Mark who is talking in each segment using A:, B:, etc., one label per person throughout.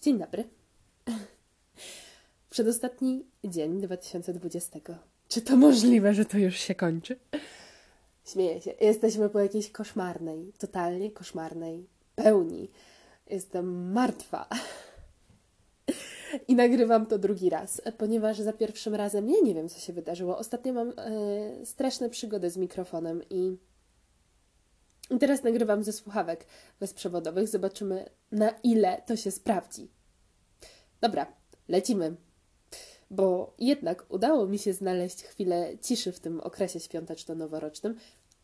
A: Dzień dobry. Przedostatni dzień 2020. Czy to możliwe, że to już się kończy? Śmieję się. Jesteśmy po jakiejś koszmarnej, totalnie koszmarnej pełni. Jestem martwa. I nagrywam to drugi raz, ponieważ za pierwszym razem ja nie wiem, co się wydarzyło. Ostatnio mam e, straszne przygody z mikrofonem i, i teraz nagrywam ze słuchawek bezprzewodowych. Zobaczymy, na ile to się sprawdzi. Dobra, lecimy. Bo jednak udało mi się znaleźć chwilę ciszy w tym okresie świąteczno-noworocznym,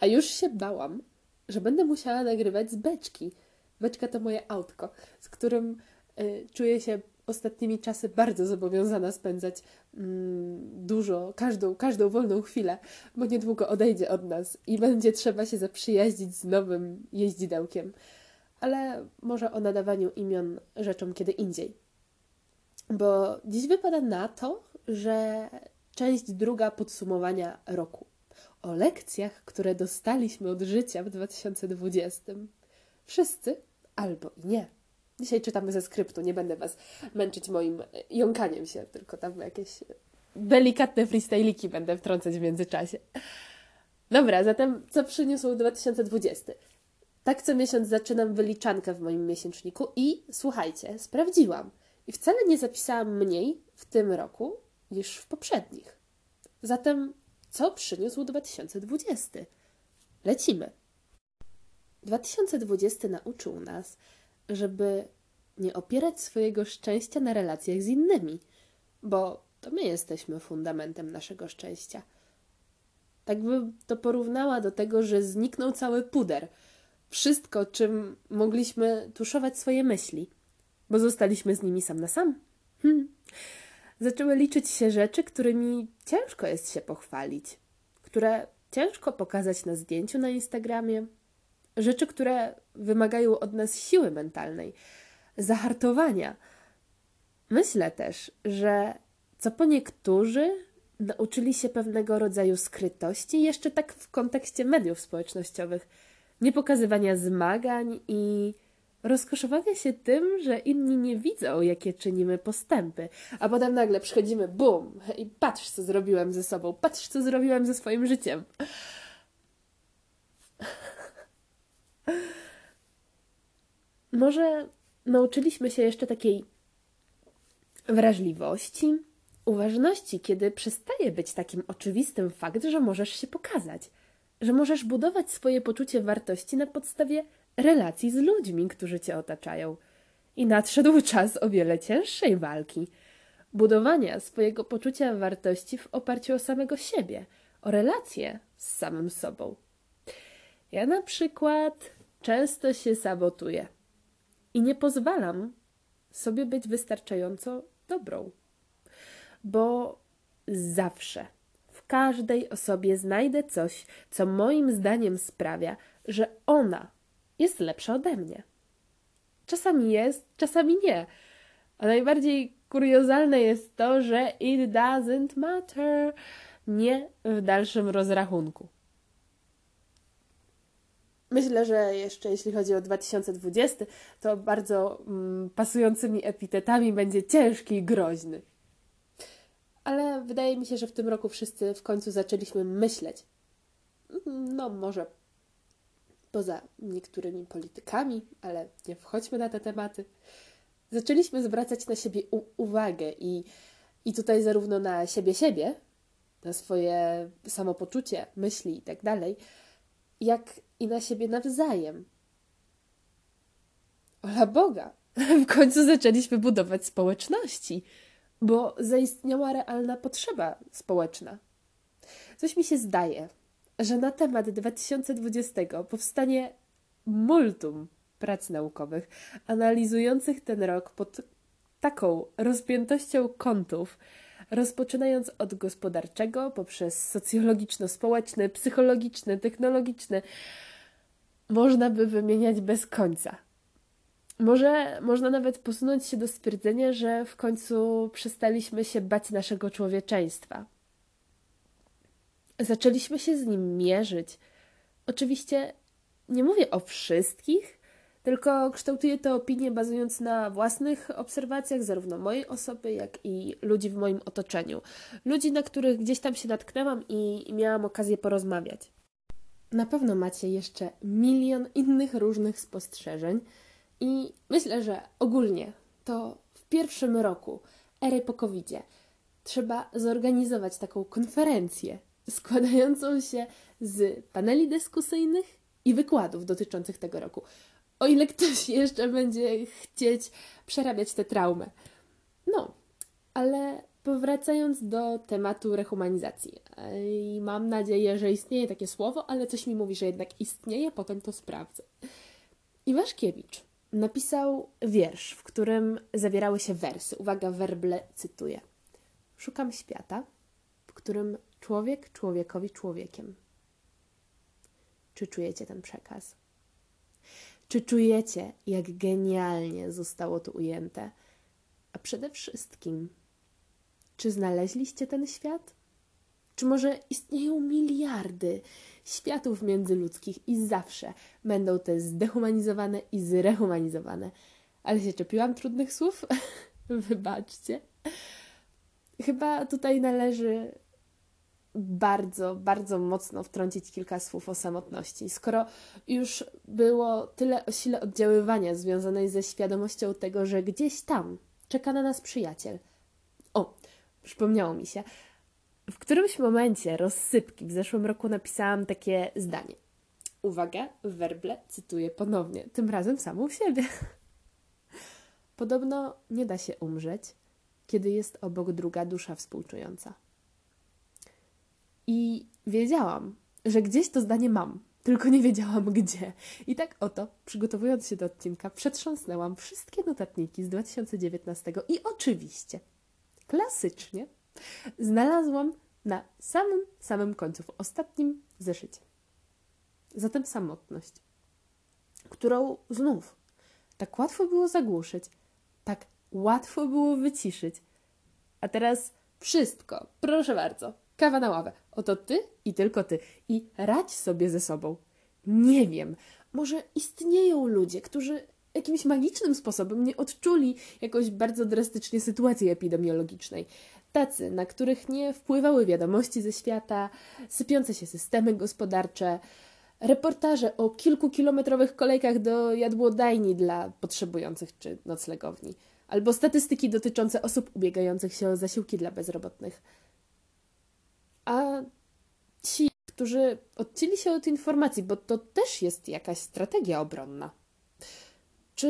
A: a już się bałam, że będę musiała nagrywać z beczki. Beczka to moje autko, z którym y, czuję się ostatnimi czasy bardzo zobowiązana spędzać mm, dużo, każdą, każdą wolną chwilę, bo niedługo odejdzie od nas i będzie trzeba się zaprzyjaźnić z nowym jeździdełkiem. Ale może o nadawaniu imion rzeczom kiedy indziej. Bo dziś wypada na to, że część druga podsumowania roku. O lekcjach, które dostaliśmy od życia w 2020. Wszyscy albo i nie. Dzisiaj czytamy ze skryptu, nie będę Was męczyć moim jąkaniem się, tylko tam jakieś delikatne freestyliki będę wtrącać w międzyczasie. Dobra, zatem co przyniósł 2020? Tak co miesiąc zaczynam wyliczankę w moim miesięczniku i słuchajcie, sprawdziłam. I wcale nie zapisałam mniej w tym roku niż w poprzednich. Zatem co przyniósł 2020? Lecimy. 2020 nauczył nas, żeby nie opierać swojego szczęścia na relacjach z innymi, bo to my jesteśmy fundamentem naszego szczęścia. Tak bym to porównała do tego, że zniknął cały puder. Wszystko, czym mogliśmy tuszować swoje myśli, bo zostaliśmy z nimi sam na sam. Hmm. Zaczęły liczyć się rzeczy, którymi ciężko jest się pochwalić, które ciężko pokazać na zdjęciu na Instagramie, rzeczy, które wymagają od nas siły mentalnej, zahartowania. Myślę też, że co po niektórzy nauczyli się pewnego rodzaju skrytości, jeszcze tak w kontekście mediów społecznościowych, nie pokazywania zmagań i rozkoszowania się tym, że inni nie widzą, jakie czynimy postępy, a potem nagle przychodzimy, bum, i patrz, co zrobiłem ze sobą, patrz, co zrobiłem ze swoim życiem. Może nauczyliśmy się jeszcze takiej wrażliwości, uważności, kiedy przestaje być takim oczywistym fakt, że możesz się pokazać, że możesz budować swoje poczucie wartości na podstawie relacji z ludźmi, którzy cię otaczają. I nadszedł czas o wiele cięższej walki budowania swojego poczucia wartości w oparciu o samego siebie, o relacje z samym sobą. Ja na przykład często się sabotuję i nie pozwalam sobie być wystarczająco dobrą, bo zawsze w każdej osobie znajdę coś, co moim zdaniem sprawia, że ona jest lepsza ode mnie. Czasami jest, czasami nie. A najbardziej kuriozalne jest to, że it doesn't matter nie w dalszym rozrachunku. Myślę, że jeszcze jeśli chodzi o 2020, to bardzo mm, pasującymi epitetami będzie ciężki i groźny. Ale wydaje mi się, że w tym roku wszyscy w końcu zaczęliśmy myśleć. No, może poza niektórymi politykami, ale nie wchodźmy na te tematy. Zaczęliśmy zwracać na siebie uwagę i, i tutaj zarówno na siebie siebie, na swoje samopoczucie, myśli i tak dalej, jak i na siebie nawzajem. Ola Boga! W końcu zaczęliśmy budować społeczności, bo zaistniała realna potrzeba społeczna. Coś mi się zdaje, że na temat 2020 powstanie multum prac naukowych analizujących ten rok pod taką rozpiętością kątów, rozpoczynając od gospodarczego, poprzez socjologiczno-społeczny, psychologiczny, technologiczny, można by wymieniać bez końca. Może można nawet posunąć się do stwierdzenia, że w końcu przestaliśmy się bać naszego człowieczeństwa. Zaczęliśmy się z nim mierzyć. Oczywiście nie mówię o wszystkich, tylko kształtuję te opinie bazując na własnych obserwacjach, zarówno mojej osoby, jak i ludzi w moim otoczeniu. Ludzi, na których gdzieś tam się natknęłam i, i miałam okazję porozmawiać. Na pewno macie jeszcze milion innych różnych spostrzeżeń, i myślę, że ogólnie to w pierwszym roku ery po covid trzeba zorganizować taką konferencję składającą się z paneli dyskusyjnych i wykładów dotyczących tego roku. O ile ktoś jeszcze będzie chcieć przerabiać tę traumę. No, ale powracając do tematu rehumanizacji. I mam nadzieję, że istnieje takie słowo, ale coś mi mówi, że jednak istnieje, potem to sprawdzę. Iwaszkiewicz napisał wiersz, w którym zawierały się wersy. Uwaga, werble cytuję. Szukam świata, w którym człowiek człowiekowi człowiekiem. Czy czujecie ten przekaz? Czy czujecie, jak genialnie zostało to ujęte? A przede wszystkim, czy znaleźliście ten świat? Czy może istnieją miliardy światów międzyludzkich i zawsze będą te zdehumanizowane i zrehumanizowane? Ale się czepiłam trudnych słów? Wybaczcie. Chyba tutaj należy bardzo, bardzo mocno wtrącić kilka słów o samotności. Skoro już było tyle o sile oddziaływania związanej ze świadomością tego, że gdzieś tam czeka na nas przyjaciel. O, przypomniało mi się. W którymś momencie rozsypki w zeszłym roku napisałam takie zdanie. Uwaga, werble cytuję ponownie, tym razem samą siebie. Podobno nie da się umrzeć, kiedy jest obok druga dusza współczująca. I wiedziałam, że gdzieś to zdanie mam, tylko nie wiedziałam gdzie. I tak oto, przygotowując się do odcinka, przetrząsnęłam wszystkie notatniki z 2019 i oczywiście, klasycznie, znalazłam na samym, samym końcu, w ostatnim zeszycie. Zatem samotność, którą znów tak łatwo było zagłuszyć, tak łatwo było wyciszyć. A teraz wszystko, proszę bardzo, kawa na ławę. Oto ty i tylko ty. I radź sobie ze sobą. Nie wiem, może istnieją ludzie, którzy jakimś magicznym sposobem nie odczuli jakoś bardzo drastycznie sytuacji epidemiologicznej. Tacy, na których nie wpływały wiadomości ze świata, sypiące się systemy gospodarcze, reportaże o kilkukilometrowych kolejkach do jadłodajni dla potrzebujących czy noclegowni, albo statystyki dotyczące osób ubiegających się o zasiłki dla bezrobotnych. A ci, którzy odcięli się od informacji, bo to też jest jakaś strategia obronna, czy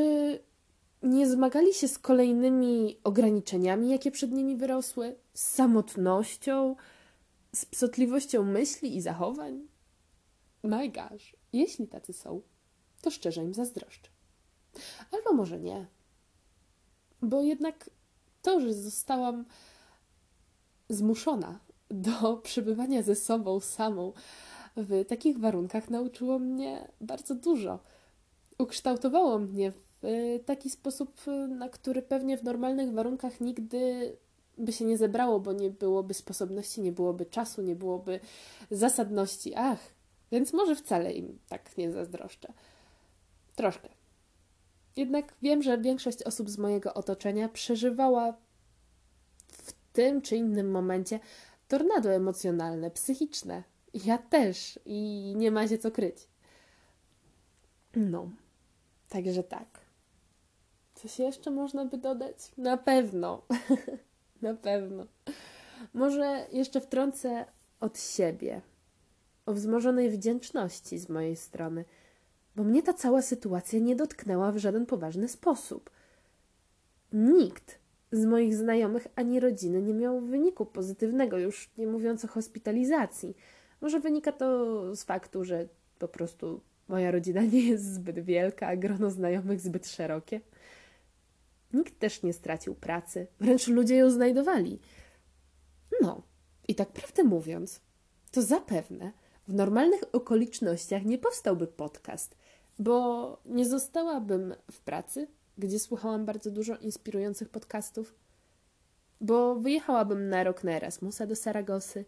A: nie zmagali się z kolejnymi ograniczeniami, jakie przed nimi wyrosły, z samotnością, z psotliwością myśli i zachowań? My gosh, jeśli tacy są, to szczerze im zazdroszczę. Albo może nie. Bo jednak to, że zostałam zmuszona do przebywania ze sobą samą w takich warunkach, nauczyło mnie bardzo dużo. Ukształtowało mnie w taki sposób, na który pewnie w normalnych warunkach nigdy by się nie zebrało, bo nie byłoby sposobności, nie byłoby czasu, nie byłoby zasadności. Ach, więc może wcale im tak nie zazdroszczę. Troszkę. Jednak wiem, że większość osób z mojego otoczenia przeżywała w tym czy innym momencie tornado emocjonalne, psychiczne. Ja też i nie ma się co kryć. No, także tak. Coś jeszcze można by dodać? Na pewno. Na pewno. Może jeszcze wtrącę od siebie o wzmożonej wdzięczności z mojej strony, bo mnie ta cała sytuacja nie dotknęła w żaden poważny sposób. Nikt z moich znajomych ani rodziny nie miał wyniku pozytywnego, już nie mówiąc o hospitalizacji. Może wynika to z faktu, że po prostu moja rodzina nie jest zbyt wielka, a grono znajomych zbyt szerokie. Nikt też nie stracił pracy, wręcz ludzie ją znajdowali. No, i tak prawdę mówiąc, to zapewne w normalnych okolicznościach nie powstałby podcast, bo nie zostałabym w pracy, gdzie słuchałam bardzo dużo inspirujących podcastów, bo wyjechałabym na rok na Erasmusa do Saragosy.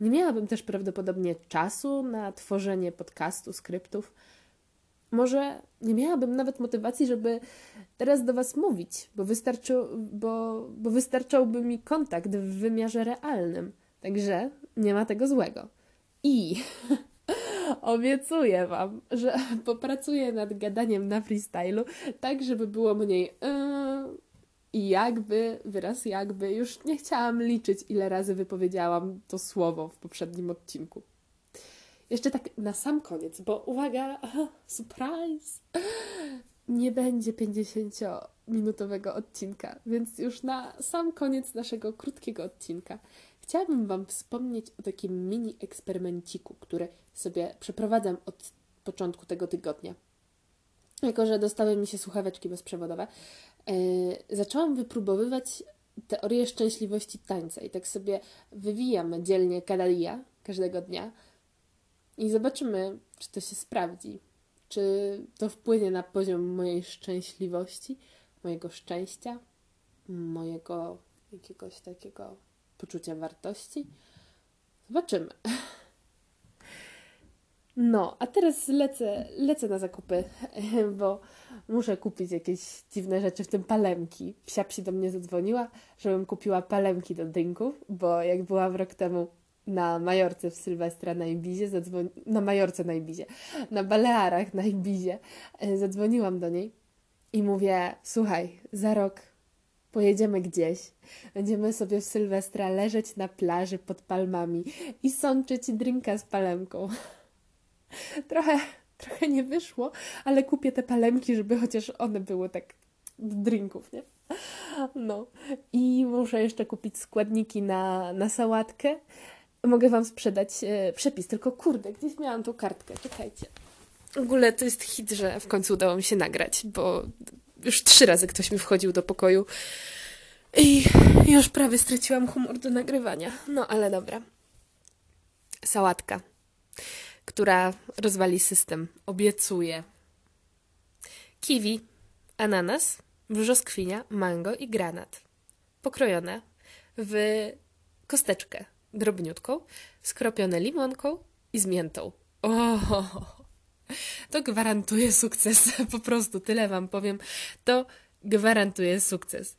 A: Nie miałabym też prawdopodobnie czasu na tworzenie podcastu, skryptów, może nie miałabym nawet motywacji, żeby teraz do Was mówić, bo, wystarczy, bo, bo wystarczałby mi kontakt w wymiarze realnym. Także nie ma tego złego. I obiecuję Wam, że popracuję nad gadaniem na freestylu, tak żeby było mniej yy, i jakby, wyraz jakby, już nie chciałam liczyć, ile razy wypowiedziałam to słowo w poprzednim odcinku. Jeszcze tak na sam koniec, bo uwaga, surprise! Nie będzie 50-minutowego odcinka, więc już na sam koniec naszego krótkiego odcinka chciałabym Wam wspomnieć o takim mini eksperymenciku, który sobie przeprowadzam od początku tego tygodnia. Jako, że dostały mi się słuchaweczki bezprzewodowe, yy, zaczęłam wypróbowywać teorię szczęśliwości tańca i tak sobie wywijam dzielnie kadalia każdego dnia i zobaczymy, czy to się sprawdzi. Czy to wpłynie na poziom mojej szczęśliwości, mojego szczęścia, mojego jakiegoś takiego poczucia wartości? Zobaczymy. No, a teraz lecę, lecę na zakupy, bo muszę kupić jakieś dziwne rzeczy, w tym palemki. Psia psi do mnie zadzwoniła, żebym kupiła palemki do drinków, bo jak byłam rok temu na Majorce w Sylwestra na Ibizie, na Majorce na Ibizie, na Balearach na Ibizie, e, zadzwoniłam do niej i mówię, słuchaj, za rok pojedziemy gdzieś, będziemy sobie w Sylwestra leżeć na plaży pod palmami i sączyć drinka z palemką. trochę, trochę nie wyszło, ale kupię te palemki, żeby chociaż one były tak do drinków, nie? No. I muszę jeszcze kupić składniki na, na sałatkę mogę Wam sprzedać e, przepis, tylko kurde, gdzieś miałam tą kartkę, czekajcie. W ogóle to jest hit, że w końcu udało mi się nagrać, bo już trzy razy ktoś mi wchodził do pokoju i już prawie straciłam humor do nagrywania. No ale dobra. Sałatka, która rozwali system. Obiecuję. Kiwi, ananas, brzoskwinia, mango i granat. Pokrojone w kosteczkę drobniutką, skropione limonką i z miętą. O, to gwarantuje sukces. Po prostu tyle Wam powiem. To gwarantuje sukces.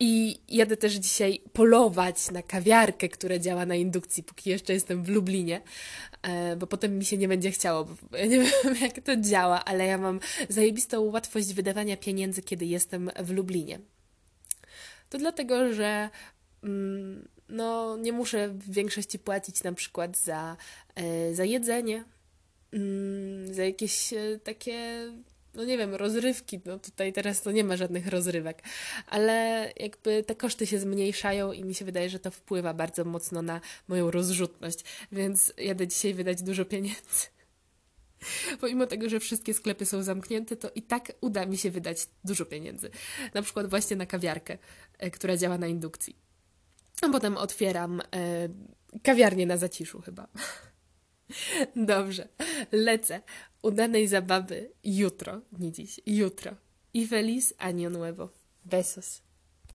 A: I jadę też dzisiaj polować na kawiarkę, która działa na indukcji, póki jeszcze jestem w Lublinie, e, bo potem mi się nie będzie chciało. Bo ja nie wiem, jak to działa, ale ja mam zajebistą łatwość wydawania pieniędzy, kiedy jestem w Lublinie. To dlatego, że mm, no, nie muszę w większości płacić na przykład za, e, za jedzenie, mm, za jakieś e, takie, no nie wiem, rozrywki. No tutaj teraz to nie ma żadnych rozrywek, ale jakby te koszty się zmniejszają i mi się wydaje, że to wpływa bardzo mocno na moją rozrzutność, więc jadę dzisiaj wydać dużo pieniędzy. Pomimo tego, że wszystkie sklepy są zamknięte, to i tak uda mi się wydać dużo pieniędzy. Na przykład właśnie na kawiarkę, e, która działa na indukcji. A potem otwieram e, kawiarnię na zaciszu chyba. Dobrze, lecę. Udanej zabawy jutro, nie dziś, jutro. I feliz año nuevo. Besos.